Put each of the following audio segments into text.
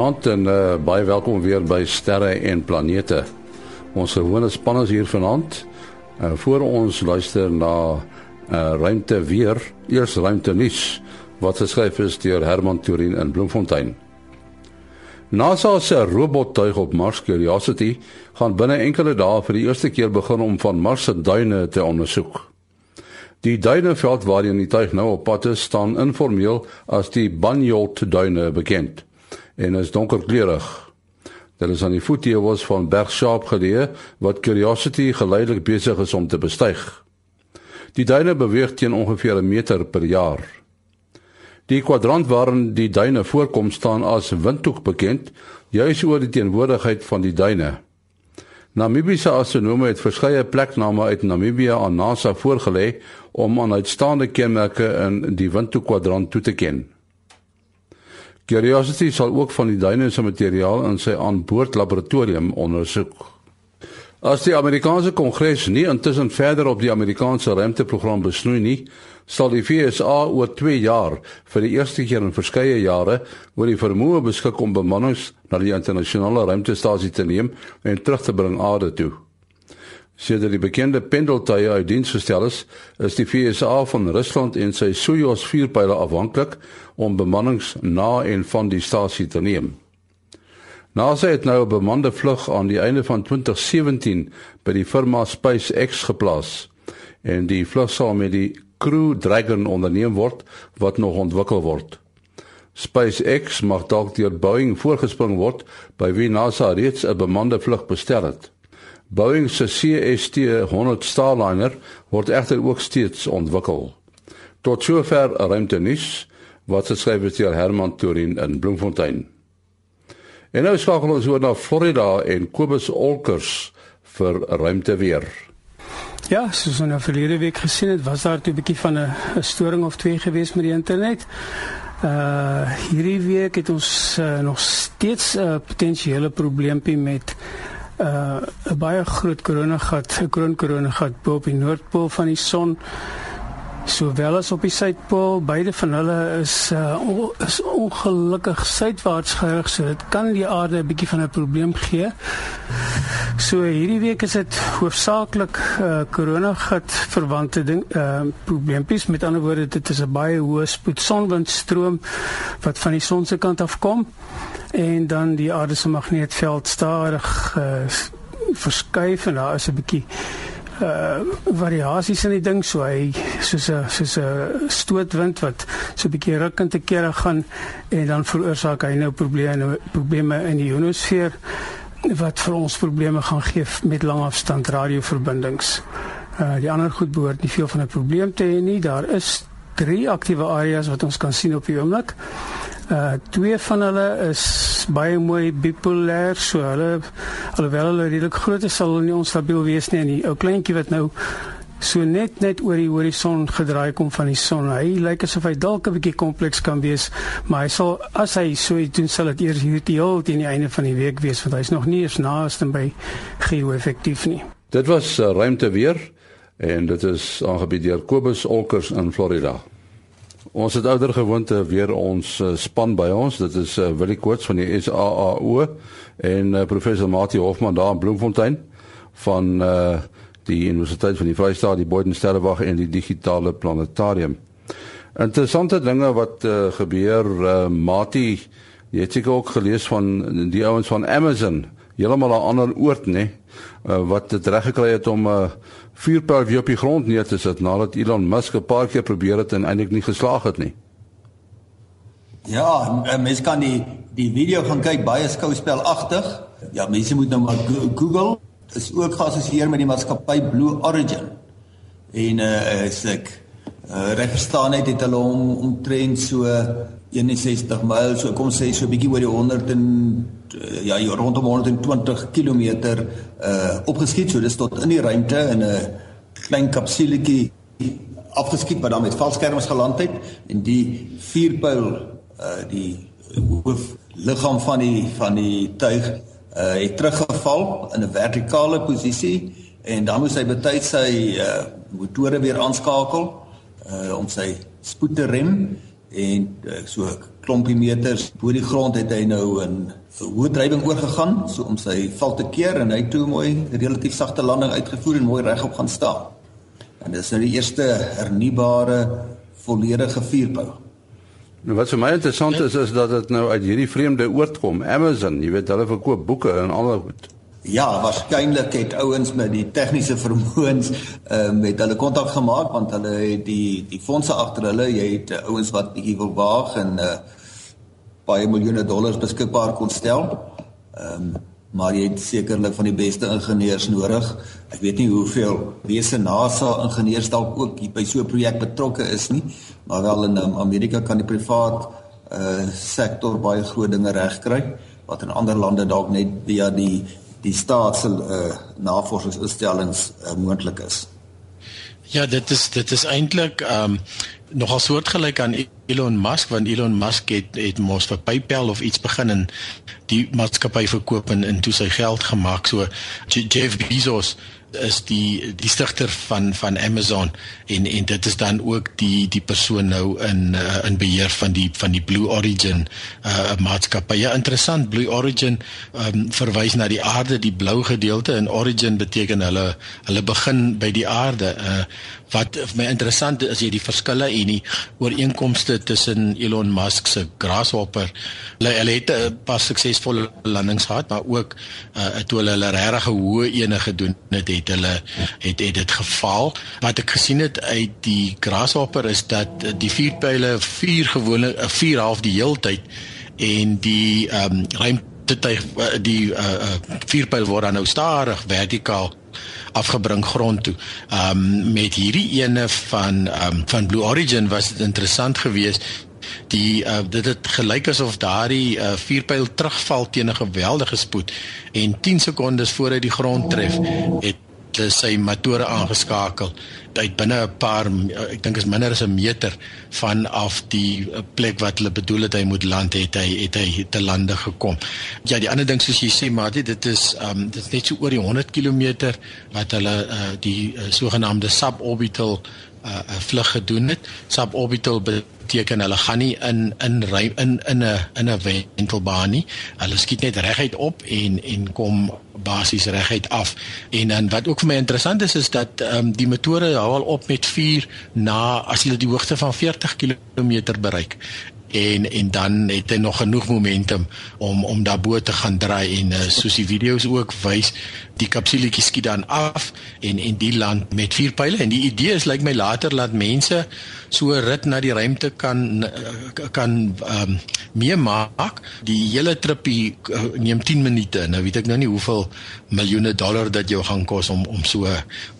Goeienaand en uh, baie welkom weer by Sterre en Planete. Ons gewone span is hier vanaand. Uh, voor ons luister na uh, ruimte weer, eers ruimte nuus wat geskryf is deur Herman Turin in Bloemfontein. NASA se robottuig op Mars Curiosity gaan binne enkele dae vir die eerste keer begin om van Mars se duine te ondersoek. Die duineveld waarheen die tuig nou op pad is, staan informeel as die Banyolt duine bekend en is donkerkleurig. Dit is aan die voeteewels van Berg Sharp geleë wat Curiosity geleidelik besig is om te bestyg. Die duine beweeg teen ongeveer 'n meter per jaar. Die kwadrant waarin die duine voorkom staan as windhoek bekend, juis oor die teenwoordigheid van die duine. Namibiese astronome het verskeie plekname uit Namibië aan NASA voorgelê om aan uitstaande kenmerke in die windhoek kwadrant toe te ken. Curiosity sal ook van die duine se materiaal in sy aanboord laboratorium ondersoek. As die Amerikaanse Kongres nie intussen verder op die Amerikaanse ruimteprogram besnoei nie, sal die VSA oor 2 jaar vir die eerste keer in verskeie jare oor die vermoë beskik om bemannings na die internasionale ruimtestasie te neem en terug te bring aarde toe. Sedert die bekende pendeltuie uit diens gestel is, is die VSA van Rusland en sy Soyuz vuurpyle afhanklik om bemannings na en van die stasie te neem. NASA het nou 'n bemande vlug aan die einde van 2017 by die firma SpaceX geplaas en die vlug sal met die Crew Dragon onderneem word wat nog ontwikkel word. SpaceX mag dalk deur Boeing voorgespring word by wie NASA reeds 'n bemande vlug bestel het. Boeing se CST-100 Starliner word egter ook steeds ontwikkel. Tot sover ruimte nuus wat geskryf is deur Herman Turin in Bloemfontein. En nou skakel ons oor na Florida en Kobus Olkers vir ruimte weer. Ja, soos ons nou verlede week gesien het, was daar 'n bietjie van 'n storing of twee gewees met die internet. Uh hierdie week het ons uh, nog steeds 'n uh, potensiële probleempie met uh 'n baie groot koronagat, 'n kroon koronagat bo op die noordpool van die son. Sowel as op die suidpool, beide van hulle is uh is ongelukkig suidwaarts gerig, so dit kan die aarde 'n bietjie van 'n probleem gee. So hierdie week is dit hoofsaaklik uh koronagat verwante ding uh probleempies. Met ander woorde, dit is 'n baie hoë spoed sonwindstroom wat van die son se kant af kom en dan die aarde se magneetveld stadig uh, verskuif en daar is 'n bietjie uh variasies in die ding so hy soos 'n soos 'n stootwind wat so 'n bietjie ruk en te kere gaan en dan veroorsaak hy nou probleme probleme in die ionosfeer wat vir ons probleme gaan gee met langafstand radioverbindings. Uh die ander goed behoort nie veel van 'n probleem te hê nie. Daar is drie aktiewe areas wat ons kan sien op die oomblik. Uh twee van hulle is baie mooi bipolêr, so hulle alhoewel hulle redelik groot is, sal hulle nie onstabiel wees nie en die ou kleintjie wat nou so net net oor die horison gedraai kom van die son. Hy lyk asof hy dalk 'n bietjie kompleks kan wees, maar hy sal as hy so iets doen, sal dit eers hier teen die einde van die week wees want hy's nog nie eens naaste by geo-effektief nie. Dit was uh, ruimte weer en dit is aangebied deur Kobus Olkers in Florida. Ons het ouer gewoonte weer ons uh, span by ons. Dit is uh, Willie Koorts van die SAAO en uh, professor Mati Hofman daar in Bloemfontein van uh, die Universiteit van die Vrystaat, die Boden Sterrewag en die digitale planetarium. Interessante dinge wat uh, gebeur uh, Mati, jy het seker ook gelees van die ouens van Amazon, heeltemal 'n ander oord nê, uh, wat dit reg gekry het om 'n uh, vuurpyl weer op die grond neer te sit nadat Elon Musk 'n paar keer probeer het en eintlik nie geslaag het nie. Ja, mense kan die die video gaan kyk baie skouspelagtig. Ja, mense moet nou maar Google is ook geassosieer met die maatskappy Blue Origin. En uh is ek uh, reg verstaan het het hulle hom omtrent so 61 myl, so kom sê so 'n bietjie oor die 100 en uh, ja, rondom 120 km uh opgeskiet, so dis tot in die ruimte in 'n klein kapsuletjie afgeskiet wat dan met valskerms geland het. En die vuurpyl uh die hoof liggaam van die van die tuig uh het teruggeval in 'n vertikale posisie. En dan moes hy betyds sy uh motore weer aanskakel uh om sy spoed te rem en uh, so klompie meters bo die grond het hy nou 'n hoë drywing oorgegaan so om sy val te keer en hy toe mooi relatief sagte landing uitgevoer en mooi regop gaan staan. En dis nou die eerste hernubare volledige vuurpyl. Nou wat vir my interessant is is dat dit nou uit hierdie vreemde oord kom, Amazon, jy weet hulle verkoop boeke en al daai goed. Ja, waarskynlik het ouens met die tegniese vermoëns uh, met hulle kontak gemaak want hulle het die die fondse agter hulle, jy het uh, ouens wat bietjie wil waag en uh, baie miljoene dollars beskikbaar kon stel. Ehm um, maar jy het sekerlik van die beste ingenieurs nodig. Ek weet nie hoeveel wese NASA ingenieurs dalk ook by so 'n projek betrokke is nie, maar wel in um, Amerika kan die privaat uh sektor baie groot dinge regkry wat in ander lande dalk net via die die staatse uh, navorsingsinstellings uh, moontlik is. Ja, dit is dit is eintlik ehm um, nogal soortgelyk aan Elon Musk want Elon Musk het het mos vir PayPal of iets begin en die maatskappy verkoop en in toe sy geld gemaak. So Jeff Bezos is die die stigter van van Amazon en en dit is dan ook die die persoon nou in uh, in beheer van die van die Blue Origin uh maatskappy. Ja interessant Blue Origin um, verwys na die aarde, die blou gedeelte en Origin beteken hulle hulle begin by die aarde. Uh wat vir my interessant is as jy die verskille en die ooreenkomste tussen Elon Musk se Grasshopper. Hulle hulle het 'n paar suksesvolle landings gehad, maar ook uh toe hulle hulle regtig hoë ene gedoen het, het hulle het het dit geval. Wat ek gesien het uit die Grasshopper is dat die vuurpyle vier gewone 'n vier half die heeltyd en die ehm um, ruimtetuig die uh, uh vuurpyl word dan nou stadig vertikaal afgebring grond toe. Ehm um, met hierdie ene van ehm um, van Blue Origin was dit interessant geweest die uh, dit het gelyk asof daardie uh, vuurpyl terugval teen 'n geweldige spoed en 10 sekondes voor hy die grond tref het het sy motore aangeskakel uit binne 'n paar ek dink is minder as 'n meter van af die plek wat hulle bedoel het hy moet land het hy het hy te lande gekom. Ja, die ander ding soos jy sê maar dit is um dit is net so oor die 100 km wat hulle uh, die uh, sogenaamde suborbital uh, vlug gedoen het. Suborbital beteken hulle gaan nie in in in in 'n in 'n wentelbaan nie. Hulle skiet net reguit op en en kom basies reguit af. En dan wat ook vir my interessant is is dat ehm um, die motore hou al op met 4 na as hulle die hoogte van 40 km bereik en en dan het hy nog genoeg momentum om om daarbo te gaan draai en uh, soos die video's ook wys die kapsuletjie skiet dan af en en die land met vier pile en die idee is lyk like my later laat mense so rit na die ruimte kan kan ehm um, mee maak die hele tripie uh, neem 10 minute. Nou weet ek nou nie hoeveel miljoene dollar dat jou gaan kos om om so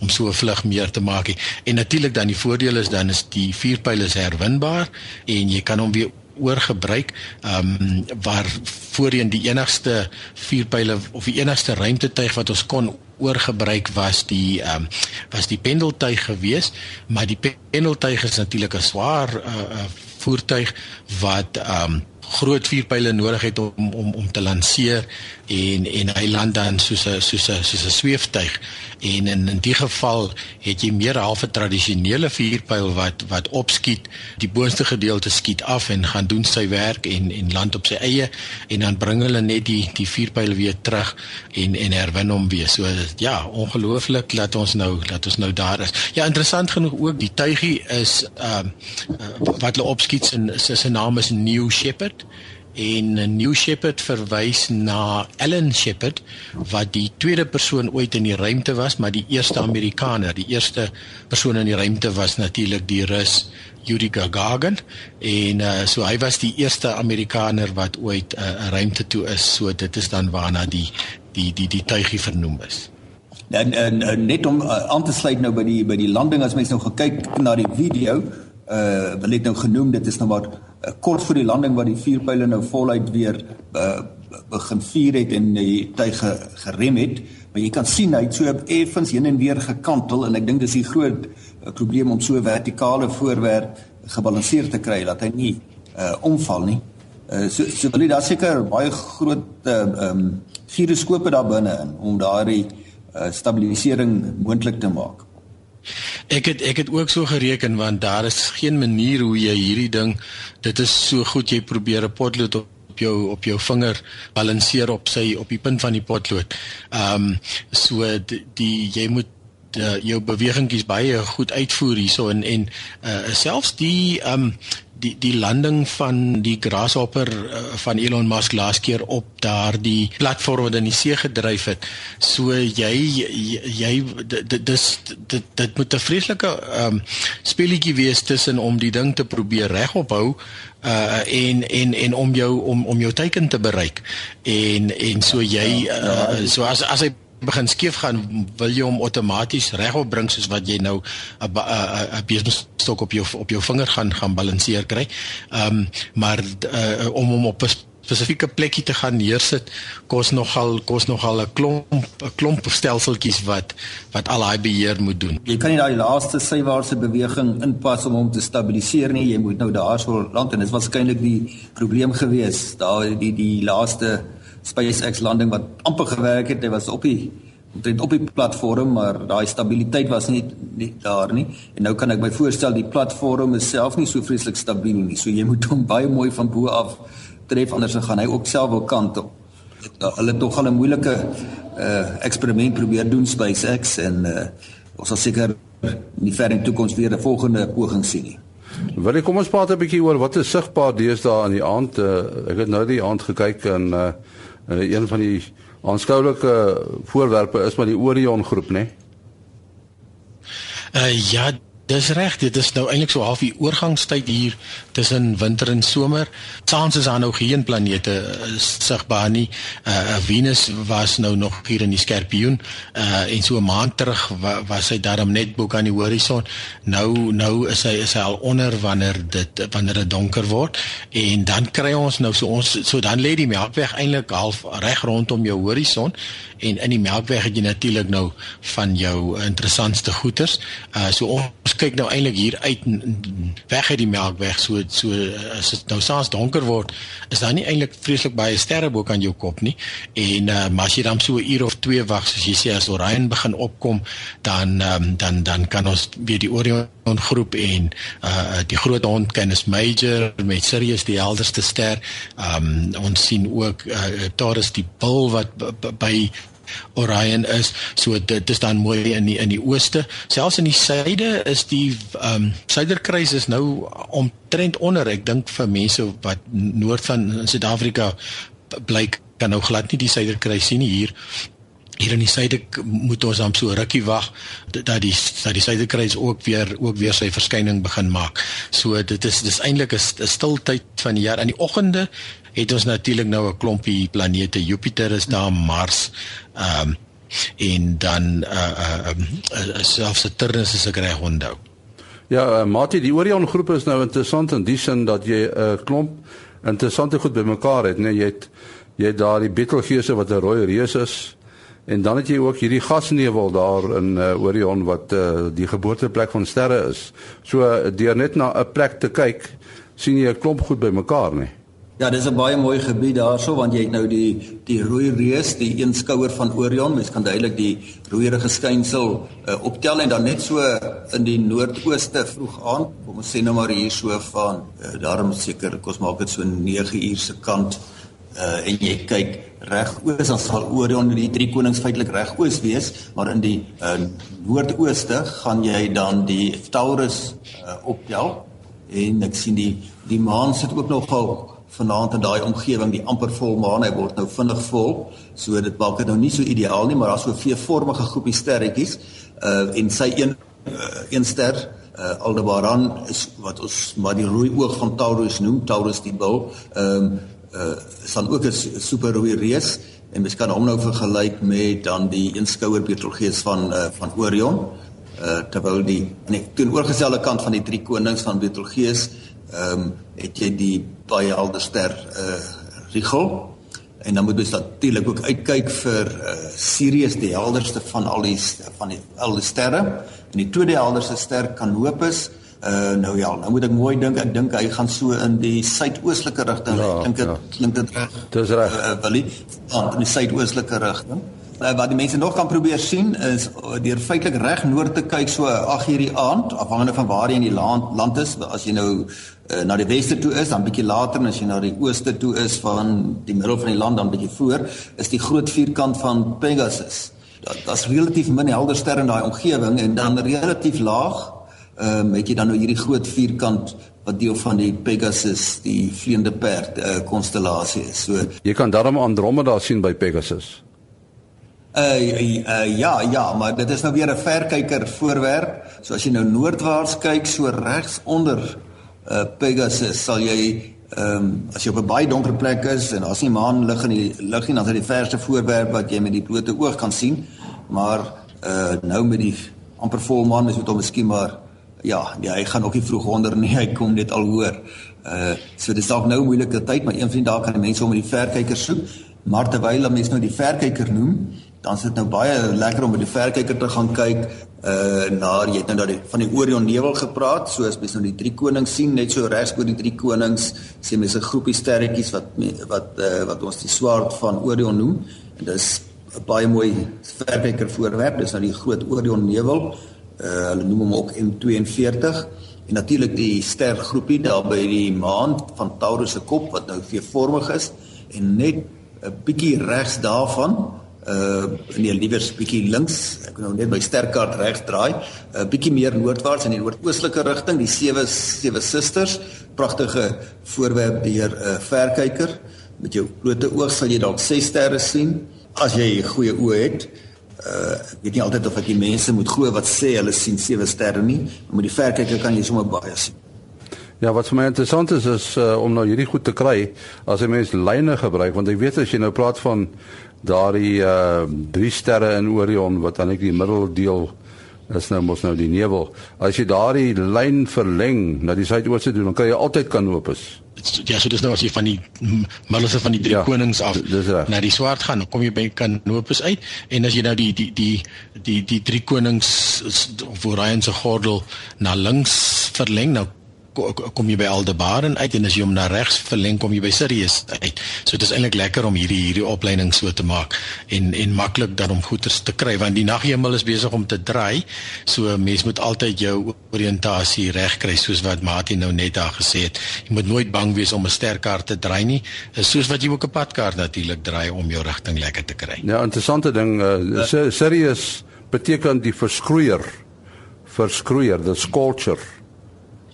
om so 'n vlug meer te maak en natuurlik dan die voordeel is dan is die vier pile is herwinbaar en jy kan hom weer oorgebruik ehm um, waar voorheen die enigste vuurpyle of die enigste ruimtetuig wat ons kon oorgebruik was die ehm um, was die pendeltuig geweest maar die pendeltuig is natuurlik 'n swaar uh, uh, voertuig wat um, groot vuurpyle nodig het om om om te lanseer en en hy land dan soos 'n soos 'n soos 'n sweeftuig en in in die geval het jy meer half 'n tradisionele vuurpyl wat wat opskiet die boonste gedeelte skiet af en gaan doen sy werk en en land op sy eie en dan bring hulle net die die vuurpyl weer terug en en herwin hom weer. So ja ongelooflik dat ons nou dat ons nou daar is. Ja interessant genoeg ook die tuigie is ehm uh, wat hulle opskiet sy sy naam is New Shepherd en New Shepard verwys na Alan Shepard wat die tweede persoon ooit in die ruimte was, maar die eerste Amerikaner, die eerste persoon in die ruimte was natuurlik die Rus Yuri Gagarin en uh, so hy was die eerste Amerikaner wat ooit 'n uh, ruimte toe is. So dit is dan waarna die die die die tuigie vernoem is. En, en, en net om uh, aan te sluit nou by die by die landing as mens nou gekyk na die video, uh wil ek nou genoem dit is nou maar uh, kort voor die landing waar die vuurpyle nou voluit weer uh, begin vuur het en die tuig gerem het. Maar jy kan sien hy het so effens heen en weer gekantel en ek dink dis die groot uh, probleem om so 'n vertikale voorwerp gebalanseerd te kry dat hy nie uh, omval nie. Uh, so so wil jy daar seker baie groot ehm uh, um, gyroskope daar binne in om daardie uh, stabilisering moontlik te maak Ek het ek het ook so gereken want daar is geen manier hoe jy hierdie ding dit is so goed jy probeer 'n potlood op op jou op jou vinger balanseer op sy op die punt van die potlood. Ehm um, so die, die jy moet uh, jou bewegingkies baie goed uitvoer hierso en en uh, selfs die ehm um, die die landing van die grasshopper uh, van Elon Musk laas keer op daardie platform wat in die see gedryf het. So jy jy, jy dit dis dit dit moet 'n vreeslike ehm um, speletjie wees tussen om die ding te probeer regop hou uh en en en om jou om om jou teiken te bereik. En en so jy uh, so as as hy begin skeef gaan wil jy hom outomaties regop bring soos wat jy nou 'n 'n besigheidsstok op jou op jou vinger gaan gaan balanseer kry. Ehm um, maar uh, om hom op 'n spesifieke plekkie te gaan neersit kos nogal kos nogal 'n klomp 'n klomp stelseltjies wat wat al daai beheer moet doen. Jy kan nie daai laaste sywaartse beweging inpas om hom te stabiliseer nie. Jy moet nou daarso land en dit was waarskynlik die probleem gewees. Daar die die laaste SpaceX landing wat amper gewerk het. Hy was op die omtrent op die platform, maar daai stabiliteit was nie nie daar nie. En nou kan ek my voorstel die platform is self nie so vreeslik stabiel nie. So jy moet hom baie mooi van bo af tref anders dan gaan hy ook self wil kantel. Hulle het tog al 'n moeilike uh eksperiment probeer doen SpaceX en uh ons sal seker in die verre toekoms weer 'n volgende poging sien nie. Wil ek kom ons praat 'n bietjie oor wat is sigbaar deesdae aan die aand. Uh, ek het nou die aand gekyk en uh uh, een van die aanskoulike voorwerpe is maar die Orion groep, né? Nee? Uh ja, Dis reg, dit is nou eintlik so half die oorgangstyd hier tussen winter en somer. Tans is daar nou geen planete uh, sigbaar nie. Uh Venus was nou nog hier in die Skorpioen. Uh en so 'n maand terug wa, was hy daarom net bo aan die horison. Nou nou is hy is hy al onder wanneer dit wanneer dit donker word en dan kry ons nou so ons so dan lê die Melkweg eintlik half reg rondom jou horison en in die Melkweg het jy natuurlik nou van jou interessantste goeters. Uh so ons kyk nou eintlik hier uit weg uit die Melkweg. So so as dit nou saans donker word is daar nie eintlik vreeslik baie sterre bo kan jou kop nie. En uh, maar as jy dan so 'n uur of 2 wag soos jy sê as Orion begin opkom dan um, dan dan kan ons weer die Orion groep en uh, die groot hond Canis Major met Sirius die helderste ster. Um, ons sien ook uh, Taurus die bil wat by Orion is. So dit is dan mooi in die in die ooste. Selfs in die suide is die ehm um, suiderkruis is nou omtrent onder. Ek dink vir mense wat noord van Suid-Afrika bly kan nou glad nie die suiderkruis sien nie hier. Hier in die suide moet ons dan so rukkie wag dat die dat die suiderkruis ook weer ook weer sy verskyning begin maak. So dit is dis eintlik 'n stil tyd van die jaar. In die oggende het ons natuurlik nou 'n klompie planete. Jupiter is daar, Mars, ehm um, en dan uh uh uh, selfs Saturnus is ek reg onthou. Ja, uh, Mati, die Orion groep is nou interessant in die sin dat jy 'n uh, klomp interessante goed bymekaar het, nee, jy het jy het daar die Betelgeuse wat 'n rooi reus is en dan het jy ook hierdie gasnevel daar in uh, Orion wat uh, die geboorteplek van sterre is. So uh, deur net na 'n plek te kyk, sien jy 'n klomp goed bymekaar, nee. Ja, dis 'n baie mooi gebied daarso want jy het nou die die rooi reus, die een skouer van Orion. Mens kan duidelik die rooierige skynsel uh, optel en dan net so in die noordooste vroeg aan, kom ons sê nou maar hier so van uh, daarom seker kos maak dit so 9 uur se kant uh, en jy kyk reg oos dan sal Orion die drie konings feitelik reg oos wees, maar in die uh, noordooste gaan jy dan die Taurus uh, optel en ek sien die die maan sit ook nogal vanaand in daai omgewing die amper volmaan hy word nou vinnig vol so dit maak dit nou nie so ideaal nie maar daar's so 'n veevormige groepie sterretjies uh en sy een uh, een ster uh Aldebaran is wat ons maar die rooi oog van Taurus noem Taurus die bil ehm um, is dan ook 'n super rooi reus en mens kan hom nou vergelyk met dan die een skouer Betelgeuse van uh van Orion. Uh terwyl die nee teenoorgestelde kant van die drie konings van Betelgeuse ehm um, het jy die baie helder ster uh Rigel. En dan moet jy natuurlik ook uitkyk vir uh Sirius die helderste van al die van die al die sterre. En die tweede helderste ster Canopus uh nou ja nou moet ek mooi dink ek dink hy gaan so in die suidoostelike rigting ja, klink dit ja. klink dit reg? Dis reg. Uh, uh, Willie? Want in die suidoostelike rigting. Uh, wat die mense nog kan probeer sien is uh, deur feitelik reg noord te kyk so 8 hierdie aand afhangende van waar jy in die land land is as jy nou uh, na die weste toe is dan bietjie later en as jy na die ooste toe is van die middel van die land dan bietjie voor is die groot vierkant van Pegasus. Daar's relatief min helder sterre in daai omgewing en dan relatief laag ehm um, het jy dan nou hierdie groot vierkant wat deel van die Pegasus, die vleiende perd uh, konstellasie is. So jy kan daarom Andromeda sien by Pegasus. Uh, uh ja, ja, maar dit is nou weer 'n verkyker voorwerp. So as jy nou noordwaarts kyk, so regs onder uh Pegasus, sal jy ehm um, as jy op 'n baie donker plek is en daar's nie maan lig in die lig nie, dan is dit die verste voorwerp wat jy met die blote oog kan sien. Maar uh nou met die amper volmaan is dit om miskien maar ja, nee, hy gaan ook nie vroeg onder nie, hy kom net al hoor. Uh so dis dalk nou 'n moeilike tyd, maar een van die dae kan die mense om met die verkyker soek. Maar terwyl hulle mense nou die verkyker noem, dan is dit nou baie lekker om met die verkyker te gaan kyk uh na jy het nou daai van die Orion nevel gepraat, so as mens nou die drie konings sien, net so regs oor die drie konings, sien mens 'n groepie sterretjies wat wat uh, wat ons die swaard van Orion noem. En dis 'n baie mooi verkyker voorwerp, dis nou die groot Orion nevel uh, hulle noem hom ook M42. En natuurlik die stergroepie daar by die maan van Taurus se kop wat nou veervormig is. En net 'n bietjie regs daarvan uh nee liewer 'n bietjie links ek kan nou net by sterkaart regs draai 'n uh, bietjie meer noordwaarts in die noordoostelike rigting die sewe sewe susters pragtige voorwerp deur 'n uh, verkyker. Met jou blote oog sal jy dalk ses sterre sien. As jy goeie oë het uh ek weet nie altyd of ek die mense moet glo wat sê hulle sien sewe sterre nie, maar met die verkyker kan jy sommer baie sien. Ja, wat vir my interessant is is uh, om nou hierdie goed te kry as jy mens lyne gebruik want ek weet as jy nou praat van daardie uh drie sterre in Orion wat dan ek die middeldeel is nou mos nou die nevel. As jy daardie lyn verleng na die suidooste doen, dan kan jy altyd Canopus ja, so dis nou as jy van die middelse van die drie ja, konings af na die swart gaan, dan kom jy by Canopus uit. En as jy nou die die die die die drie konings of Orion se gordel na links verleng, nou kom jy by Aldebaran uit en as jy hom na regs verleng kom jy by Sirius uit. So dit is eintlik lekker om hierdie hierdie opleiding so te maak en en maklik dan om goeders te kry want die naghemel is besig om te draai. So mens moet altyd jou oriëntasie reg kry soos wat Martin nou net daar gesê het. Jy moet nooit bang wees om 'n sterkaart te draai nie. Soos wat jy ook 'n padkaart natuurlik draai om jou rigting lekker te kry. Ja, interessante ding uh, Sirius beteken die verskroeier. Verskroeier, the sculpture.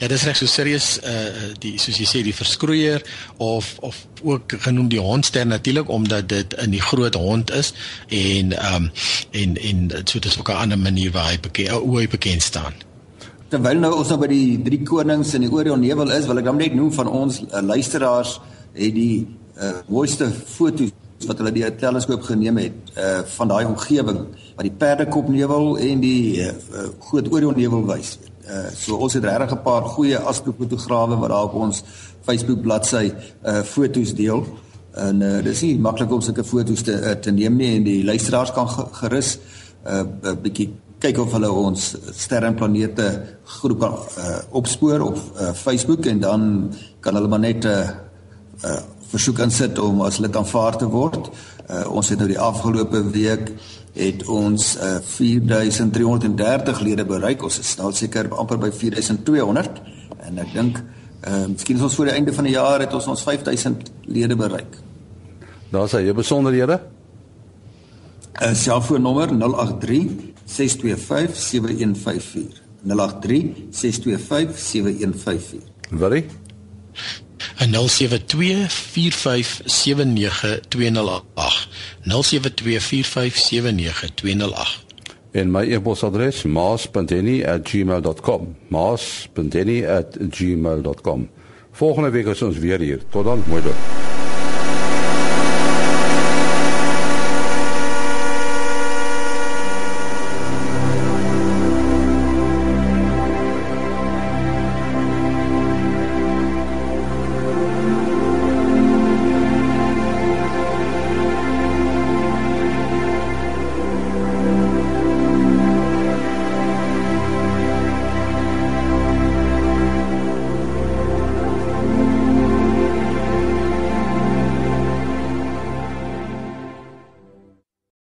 Ja, dis reg so serieus uh die soos jy sê die verskroeier of of ook genoem die hondster natuurlik omdat dit in die groot hond is en ehm um, en en so dis ook 'n ander manier waar hy bekend hoe hy bekend staan. Terwyl nou ons nou by die drie konings in die Orion nevel is, wil ek dan net noem van ons uh, luisteraars het die uh mooiste foto's wat hulle die teleskoop geneem het uh van daai omgewing wat die perdekop nevel en die uh, groot Orion nevel wys. So ons het regtig 'n paar goeie astrofotograwe wat daar op ons Facebook bladsy uh foto's deel. En uh dis nie maklik om sulke foto's te uh, te neem nie en die luisteraars kan gerus 'n uh, bietjie kyk of hulle ons sterre en planete groep kan uh, opspoor op uh, Facebook en dan kan hulle maar net 'n uh, uh, versoek aansit om as lid aanvaar te word. Uh, ons het nou die afgelope week het ons uh, 4330 lede bereik. Ons is nou seker amper by 4200 en ek dink uh, miskien is ons voor die einde van die jaar het ons ons 5000 lede bereik. Daar sê jy besonderhede? 'n uh, Selfoonnommer 083 625 7154. 083 625 7154. Wat is 0724579208 en my e-posadres maas.denny@gmail.com maas.denny@gmail.com volgende week is ons weer hier. Tot dan mooi dag